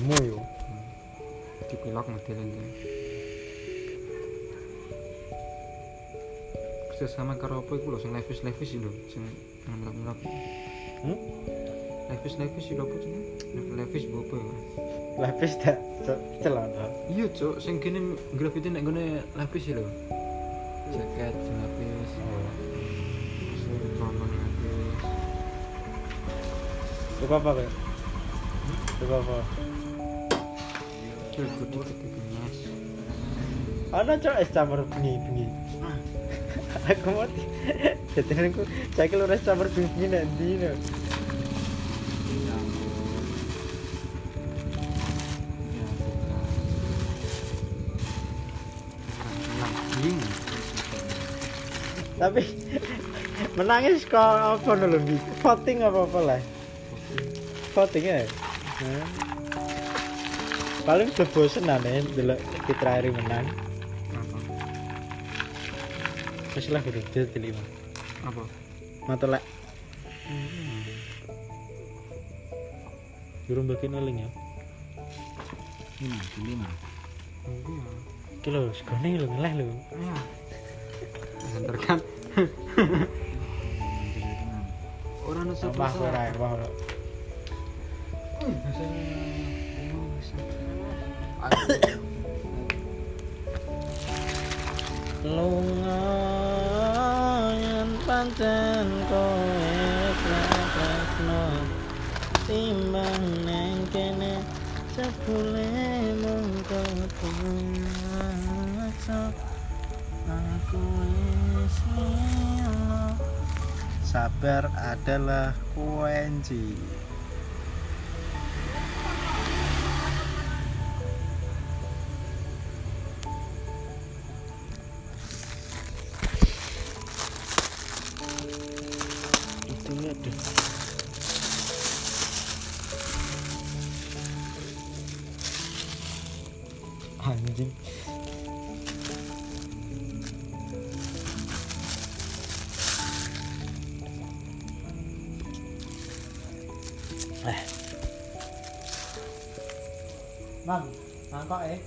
lemu yo. Dipilok modelnya ini kerjasama karo apa iku lho sing levis levis lho sing ngelap ngelap hmm? levis levis lho apa sih levis levis apa ya? Tak cel- celana iya cok sing kene graffiti nek gone lapis lho. Jaket sing lapis sing celana lapis. Coba apa kayak? Coba apa? Ana cok es campur bengi-bengi. Aku mau jadi aku saya kira es campur bengi nanti no. Tapi menangis kok apa dulu? Voting apa apa lah? Voting ya. Paling udah bosen aneh dulu Fitra Eri menang. Apa? Terus lah udah dia terima. Apa? Mata lek. Jurung bagi neling ya. Lima. Iya. Kilo segone lho ngeleh lho. Ya. Bentar kan. Orang Tambah ora. Lunga yen pancen kowe krakasno timbang neng kene sepule mongko puasa aku wis sabar adalah kunci itu ada anjing eh Mam, mangkok eh.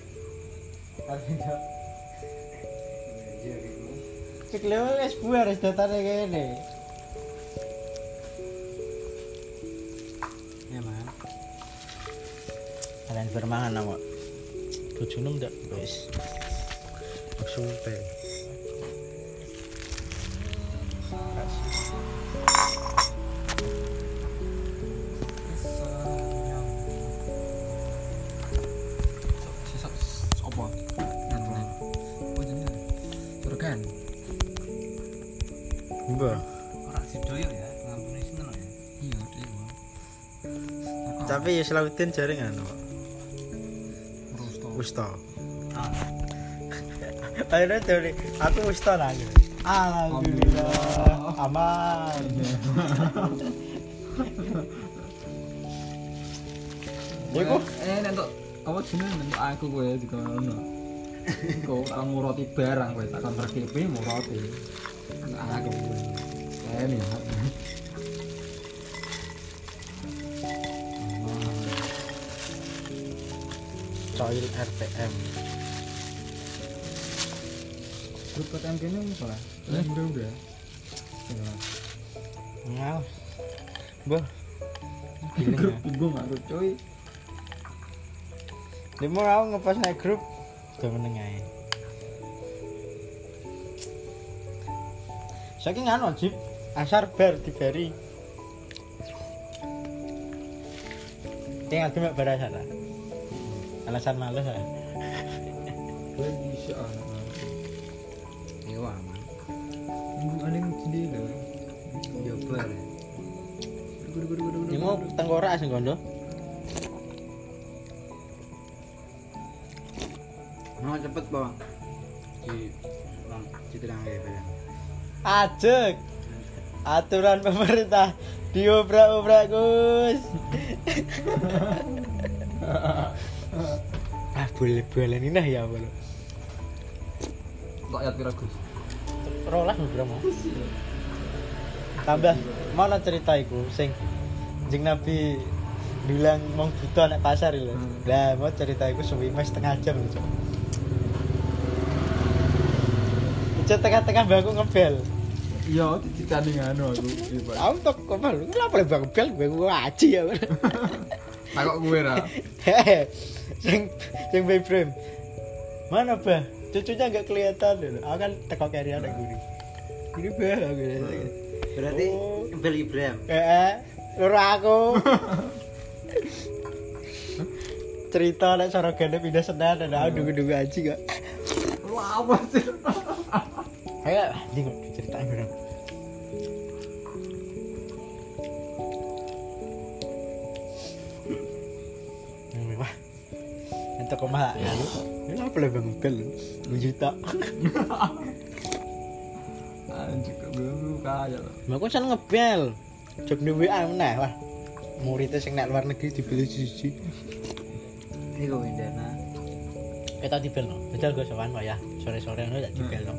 Arvindo. Cek leo wis buar wis datane kene. Ya Kalian bermangan. Oh jenenge. Turkan. Mbah. Orang sidoyo ya, ngampuni sinten ya. Iya, gua. Tapi ya Selautin jaringan kok. Terus to. Wis to. Ah, Akhirnya jadi aku wis to nang. Alhamdulillah. Aman. Ya kok eh entuk apa jenenge entuk aku kowe dikono. Kok ora nguroti barang kowe tak kon rekipi nguroti. Entuk aku. Eh nih. Coil RPM. Grup KTM kene apa lah? Eh udah udah. Ngal. Mbah. Grup bingung aku coy. Limo aku ngepost naik grup udah meneng ae. Saking anu Jip, asar bar dibari. Tinggal cuma barasan lah. Alasan males ya. Bisa iya aman. Aneh sendiri lho. Jobar. Ini mau tengkorak sing kondo. Mau cepet bang. Di bang, citra ya. Ajek. Aturan pemerintah diobrak-obrak Gus. boleh boleh nah ya boleh. Tak ayat pira Gus? Rolas berapa? Tambah mana cerita iku sing jeng Nabi bilang mau buta nek pasar lho. Hmm. Lah, mau cerita iku suwi mes setengah jam lho, Cok. Tengah-tengah bangku ngebel. Iya, dicitani ngono aku. Aku tok kepal, lu kenapa le bang bel gue gue aji ya. Takok kowe ra. Hehe. Sing sing by frame. Mana bah? Cucunya nggak kelihatan lho. Aku kan teko kiri anak gue. Ini bah aku. Berarti Oh. Bel Ibrahim. Eh, loro aku. Cerita nek sorogane pindah senan dan aku dungu-dungu aji kok. Lu apa sih? Ayo, anjing ceritain bareng. Entuk kok mah ya. Ini apa lah bang bel juta. Anjir gue kaya kok sen ngebel. Jog di WA meneh wah. Muridnya sing nek luar negeri dibeli siji. Iku Windana. Kita dibel no. Betul gue sowan ya. Sore-sore ngono tak dibel no.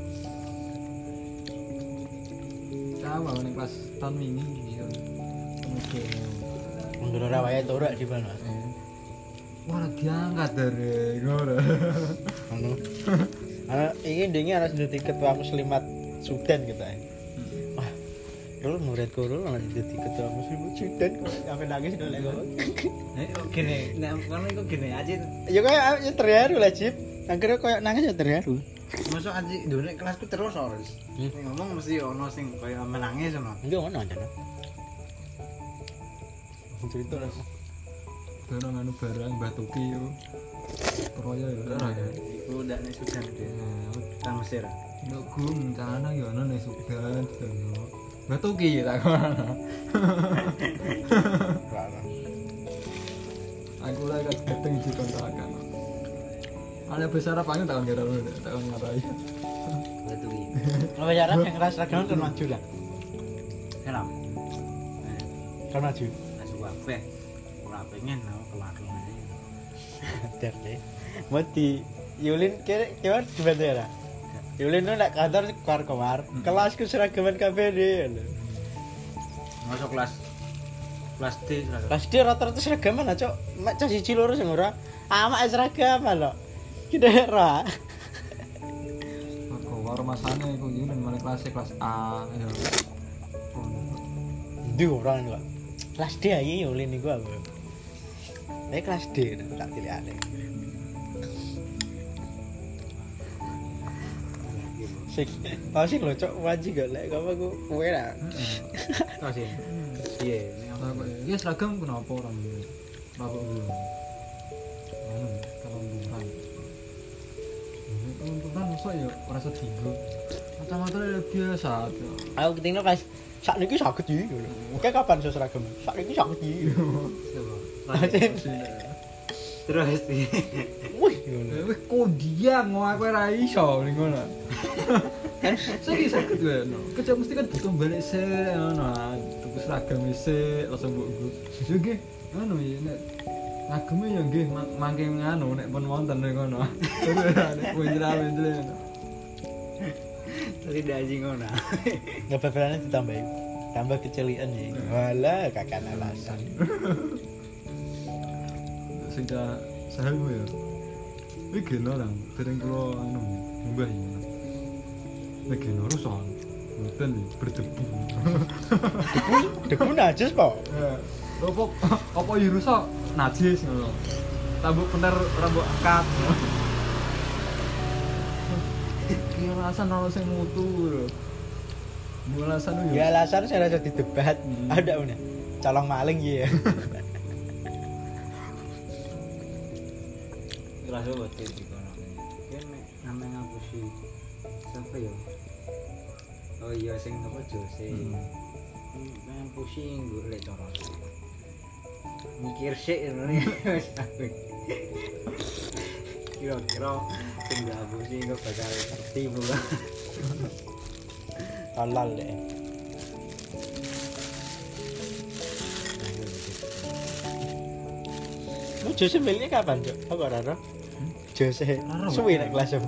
Sama ning kelas tahun ini gitu. Oke. Mundur ora wae turu dibel no. Eh. Wah, diangkat dari ngono. Anu. Ana iki ndingi harus dadi ketua muslimat Sudan kita. Wah. Kalau murid guru lah jadi ketua muslimat Sudan kok sampai nangis kok. Nek kok gini, nek kono iku gini aja. Ya kayak ya terharu lah Jip. Akhirnya kayak nangis ya terharu. Masuk aja dulu kelasku terus ores. Hmm. Ngomong mesti ono sing kaya menangis ono. Enggak ngono aja. Cerita lah. Barang anu barang batuki yo. Proyo yo ora ya. Iku ndak nek Sudan dia. Kang Mesir. Yo gung cana yo ana ning Sudan yo. Batuki tak kono. Aku kan keteng di kontrakan. Ada besar apa enggak tahun kira lu tahun ngarai. Batu iki. Kalau jarak yang keras ragam kan maju lah. Kenapa? Kan maju. Asu kabeh. Pengen aku kelakuan aja. Dar deh. Mau di Yulin kira kira gimana ya? Yulin tuh nak kantor keluar keluar. Kelasku seragaman kafe deh. Masuk kelas kelas D seragam. Kelas dia rata-rata seragaman aja. Mak cah siji loro sing ora. Amak seragaman loh. Kita ora. Kok masane iku ning mana kelas kelas A ya. Ndi orang kok. Kelas D aja Yulin iku aku. Tapi kelas D tak tilihane. Sik, tau sih lo cok wajib gak lek kamu aku kue lah. Terus ya. Iya, nek aku Apa ya? Ya seragam kenapa orang ini? Kenapa? Anu, kalau. Unturan masa ya ora sedigo. Kacamata ya biasa aja. Aku ketinggal pas sak niki sakit iki. Kayak kapan saya seragam? Sak niki sakit iki. Terus iya. Wih, Wih, aku ora iso ning ngono. Kan sakit sakit wae no. Kerja mesti kan butuh balik se ngono. Tuku seragam se langsung mbok nggo. Sesuk nggih anu ya nek ya nggih ma- mangke nganu nek pun wonten ning ngono. Nek. Tadi ngono. nggak. Tambah kecelian ya. Walah, kakak alasan. Sing ta sahamu ya. Iki geno lang, dereng kula anu mbah ya. Nek geno rusak. Mboten berdebu. Debu najis kok. Ya, apa apa ya rusak najis ngono. Tambuk bener rambut angkat. Ki alasan ono sing mutu lho. Mu alasan yo. Ya alasan saya rasa didebat. Hmm. Ada mana? Calong maling ya. Kelas opo di kono. Ya nek name ngapusi. Siapa ya? Oh iya sing apa Jose. Pengen pusing gue lek cara. Mikir sih ini. Kira-kira sing gak pusing kok bakal ngerti pula. Halal deh. Lu Jose belinya kapan, Cok? Ora. Jose. Ora, Suwi nek kelas.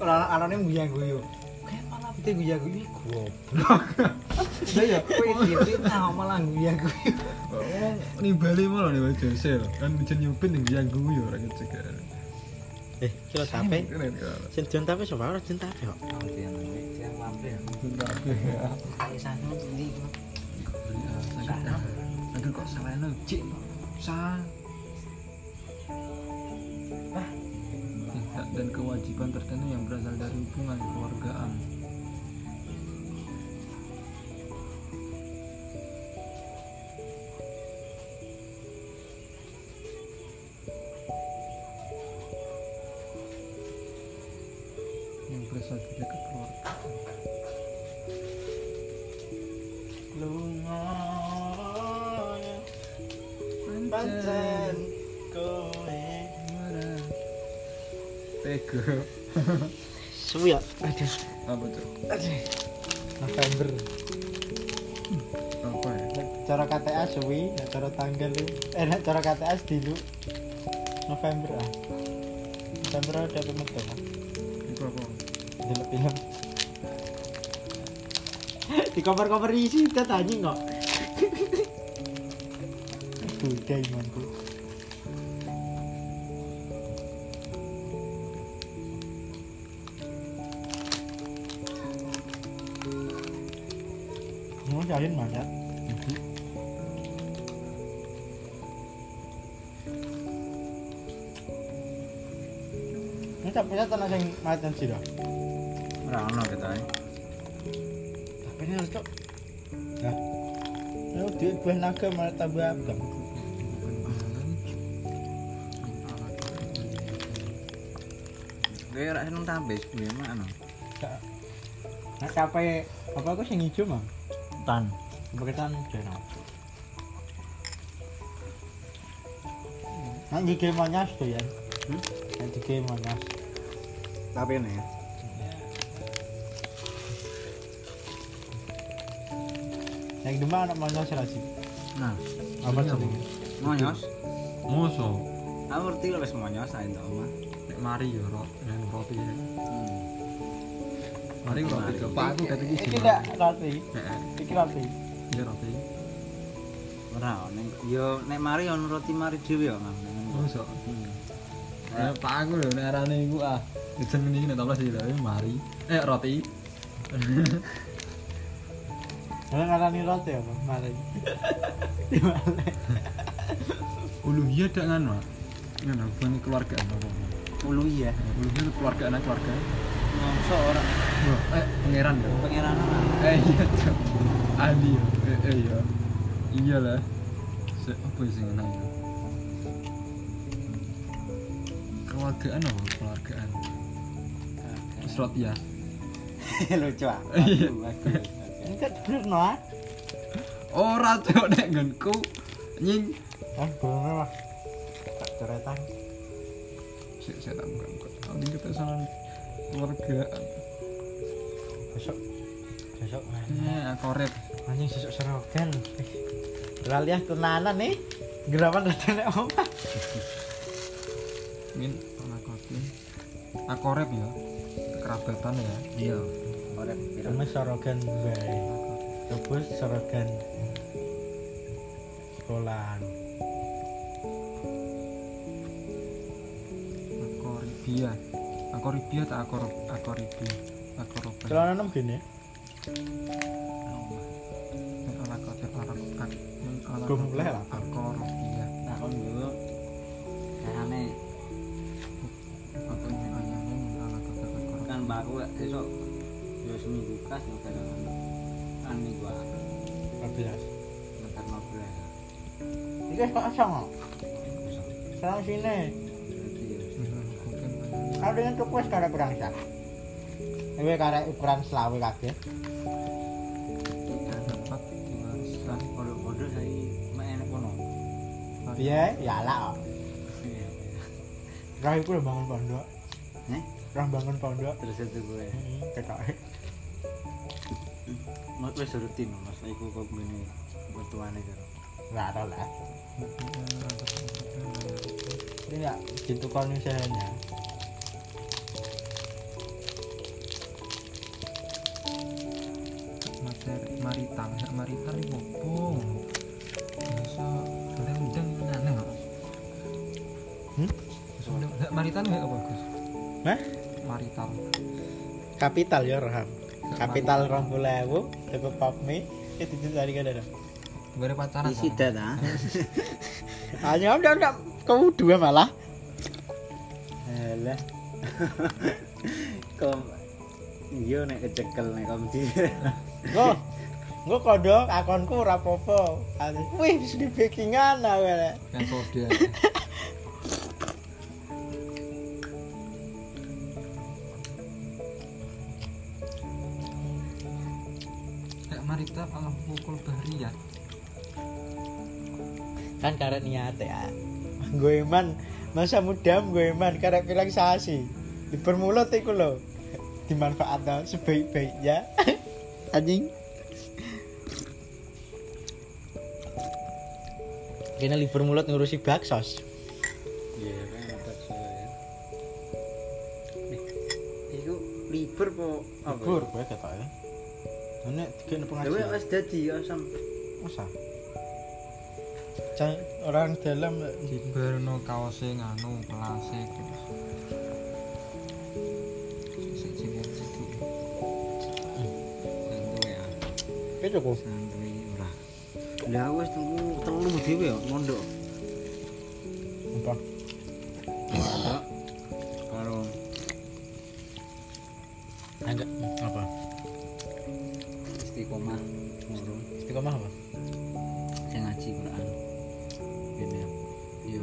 Ora anane guyang guyu. Kayak malah pete guyang guyu goblok. Lah ya kowe fitnah malah guyang guyu. ngomong nimbali malah nih sel kan bisa nyupin yang dia gue ya orang kecil Eh, kira tape. Sing jon tape sapa? Ora jon tape kok. Mampir. tapi ya. cik sah hak dan kewajiban tertentu yang berasal dari hubungan keluargaan pancen kowe Tega suwi ya. Aduh. apa tuh November. apa ya cara KTA suwi, cara tanggal lu. Eh cara KTA dulu. November ah. November ada pemetu. itu apa Delok film. Di cover-cover isi kita anjing kok. Budai manku. Mau jalin mana? Ini tapi saya tanah yang macam sih dah. Ora ono kita. Tapi ini harus cok. Nah, ini duit buah naga malah tambah abang. Gue ora seneng tabe sebenarnya mana. Nah, capek apa aku sing hijau mah? Tan. Berketan channel. Nah, di game monas tuh ya. Hmm? Nah, di game monas. Tapi nih. Yang demam anak monas rasi. Nah, Apa? Bang. monyos. muso Aku ngerti lo wis monyos ae to, nek mari ya rot yang roti ya Hmm. mari roti pak aku kata Iki iki tidak roti. Heeh, Iki roti. iya roti Ora ning yo nek mari ono roti mari dhewe yo, Mang. muso Hmm. Eh, pak aku lho nek arane iku ah jeneng iki nek tablas iki lho mari eh roti Kalau ngarani roti apa? Mari. Di mana? uluhiyah dak ngono ngono keluarga apa Ulu itu keluarga anak keluarga. Ngomso ora Wah, eh pangeran lho pangeran eh iya cok. Ya? Eh, eh iya. Iya lah. Se apa sih ngono ya keluargaan apa? Keluargaan. Roti ya? Lucu ah. Iya. Ini kan bener no ah. ora cok nek nggonku. Nying. Ah, belum mah. Tak coretan. Sik sik tak buka buka aku ini kita sana keluargaan Besok. Besok. eh korek Anjing sesuk serogan. Lali ah tenanan nih. Gerapan datang omah. min anak kopi akorep ya kerabatan ya Iya. Korek piro? Kamu sorogan bae. Terus sorogan sekolahan. Akoribia akoribia tak akor akoribi akoroba Celana enam gini. Gua mulai lah. akoribia Nah, kon dulu. Akorob kan baku esok yo seminggu kas yo kadang kan minggu ah. 15. Ntar mau belas. Iki kok asam. Serang sini. Kalau dengan tuku wis karek berangsang. Ewe ukuran selawe kabeh. enek kono. Piye? Ya lah. Rah iku lho bangun pondok. Heh? Rah bangun pondok. Terus itu gue. Heeh, ketoke. Mas wis rutin Mas iku kok ngene ketuane karo. nggak tahu lah ini nggak gitu kan usahanya materi maritan hak maritan ini opo biasa undang-undang aneh kok Hmm? Undang- hak maritan hak apa Gus? Hah? maritan kapital ya Raham kapital rong puluh ewu tuku pop mie itu itu tadi kan ada Bare pacaran isi kok. data. Hanya udah udah kamu dua malah. Alah. kok iya nek kecekel nek kom di Ngo kodok akonku ora apa-apa. Wih, wis di backingan aku. Rek. kan kode hak maritan alam pukul bahriah Kan karek niat ya. Gue iman masa muda gue iman karek relaksasi. Dipermulut iku lho. Dimanfaatkan sebaik-baiknya. Anjing. Kena libur mulut ngurusi baksos. iya kan apa ya Eh, iku libur po apa Libur gue kata ya. Ini tiga Dewe pengajian. wis dadi asam Masa? Cang orang dalam Diberno kaose nganu kelase terus. Sik sik sik sik. santuy ya Oke cukup. Lah wis telu telu dhewe ya mondok Apa? mondok karo Agak apa? istiqomah Istiqomah apa? sing ngaji Quran kene yo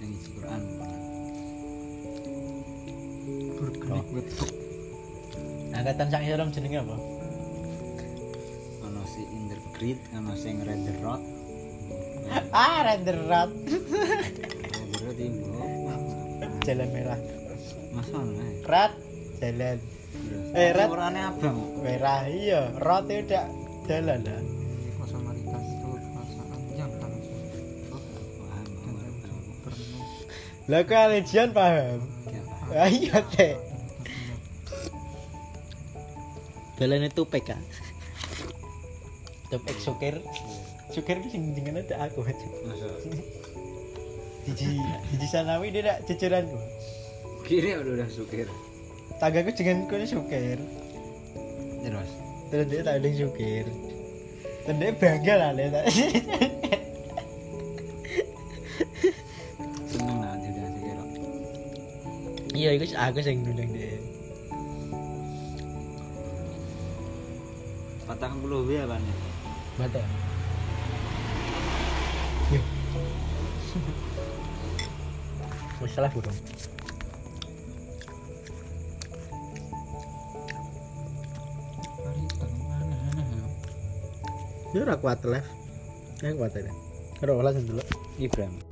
sing ngaji Quran. Angkatan sak jenenge apa? Si Indergrid ono sing Red Rod. Ah, render rat. Red Rod timbo Jalan merah. Mas ono ae Rat jalan. Eh, Red. Orane abang. Merah iya. Itu udah jalan lah. Kosa maritan itu perasaan yang langsung paham dan yang PK. Topek sukir. Sukir itu sing jenenge ada aku aja. Jiji jiji sanawi dia tak ceceranku. kiri udah udah sukir Tanggaku jangan kau sukir. terus Terus dia tak ada yang sukir. Terus dia bangga lah dia tak. seneng lah dia udah sukir Iya, itu aku sing ngundang dia. patang puluh ya kan Mata. Wis. Maritan aneh-aneh ya. Ya ora kuat live. Ya kuat aja. Karo olah sendelo. Ibrahim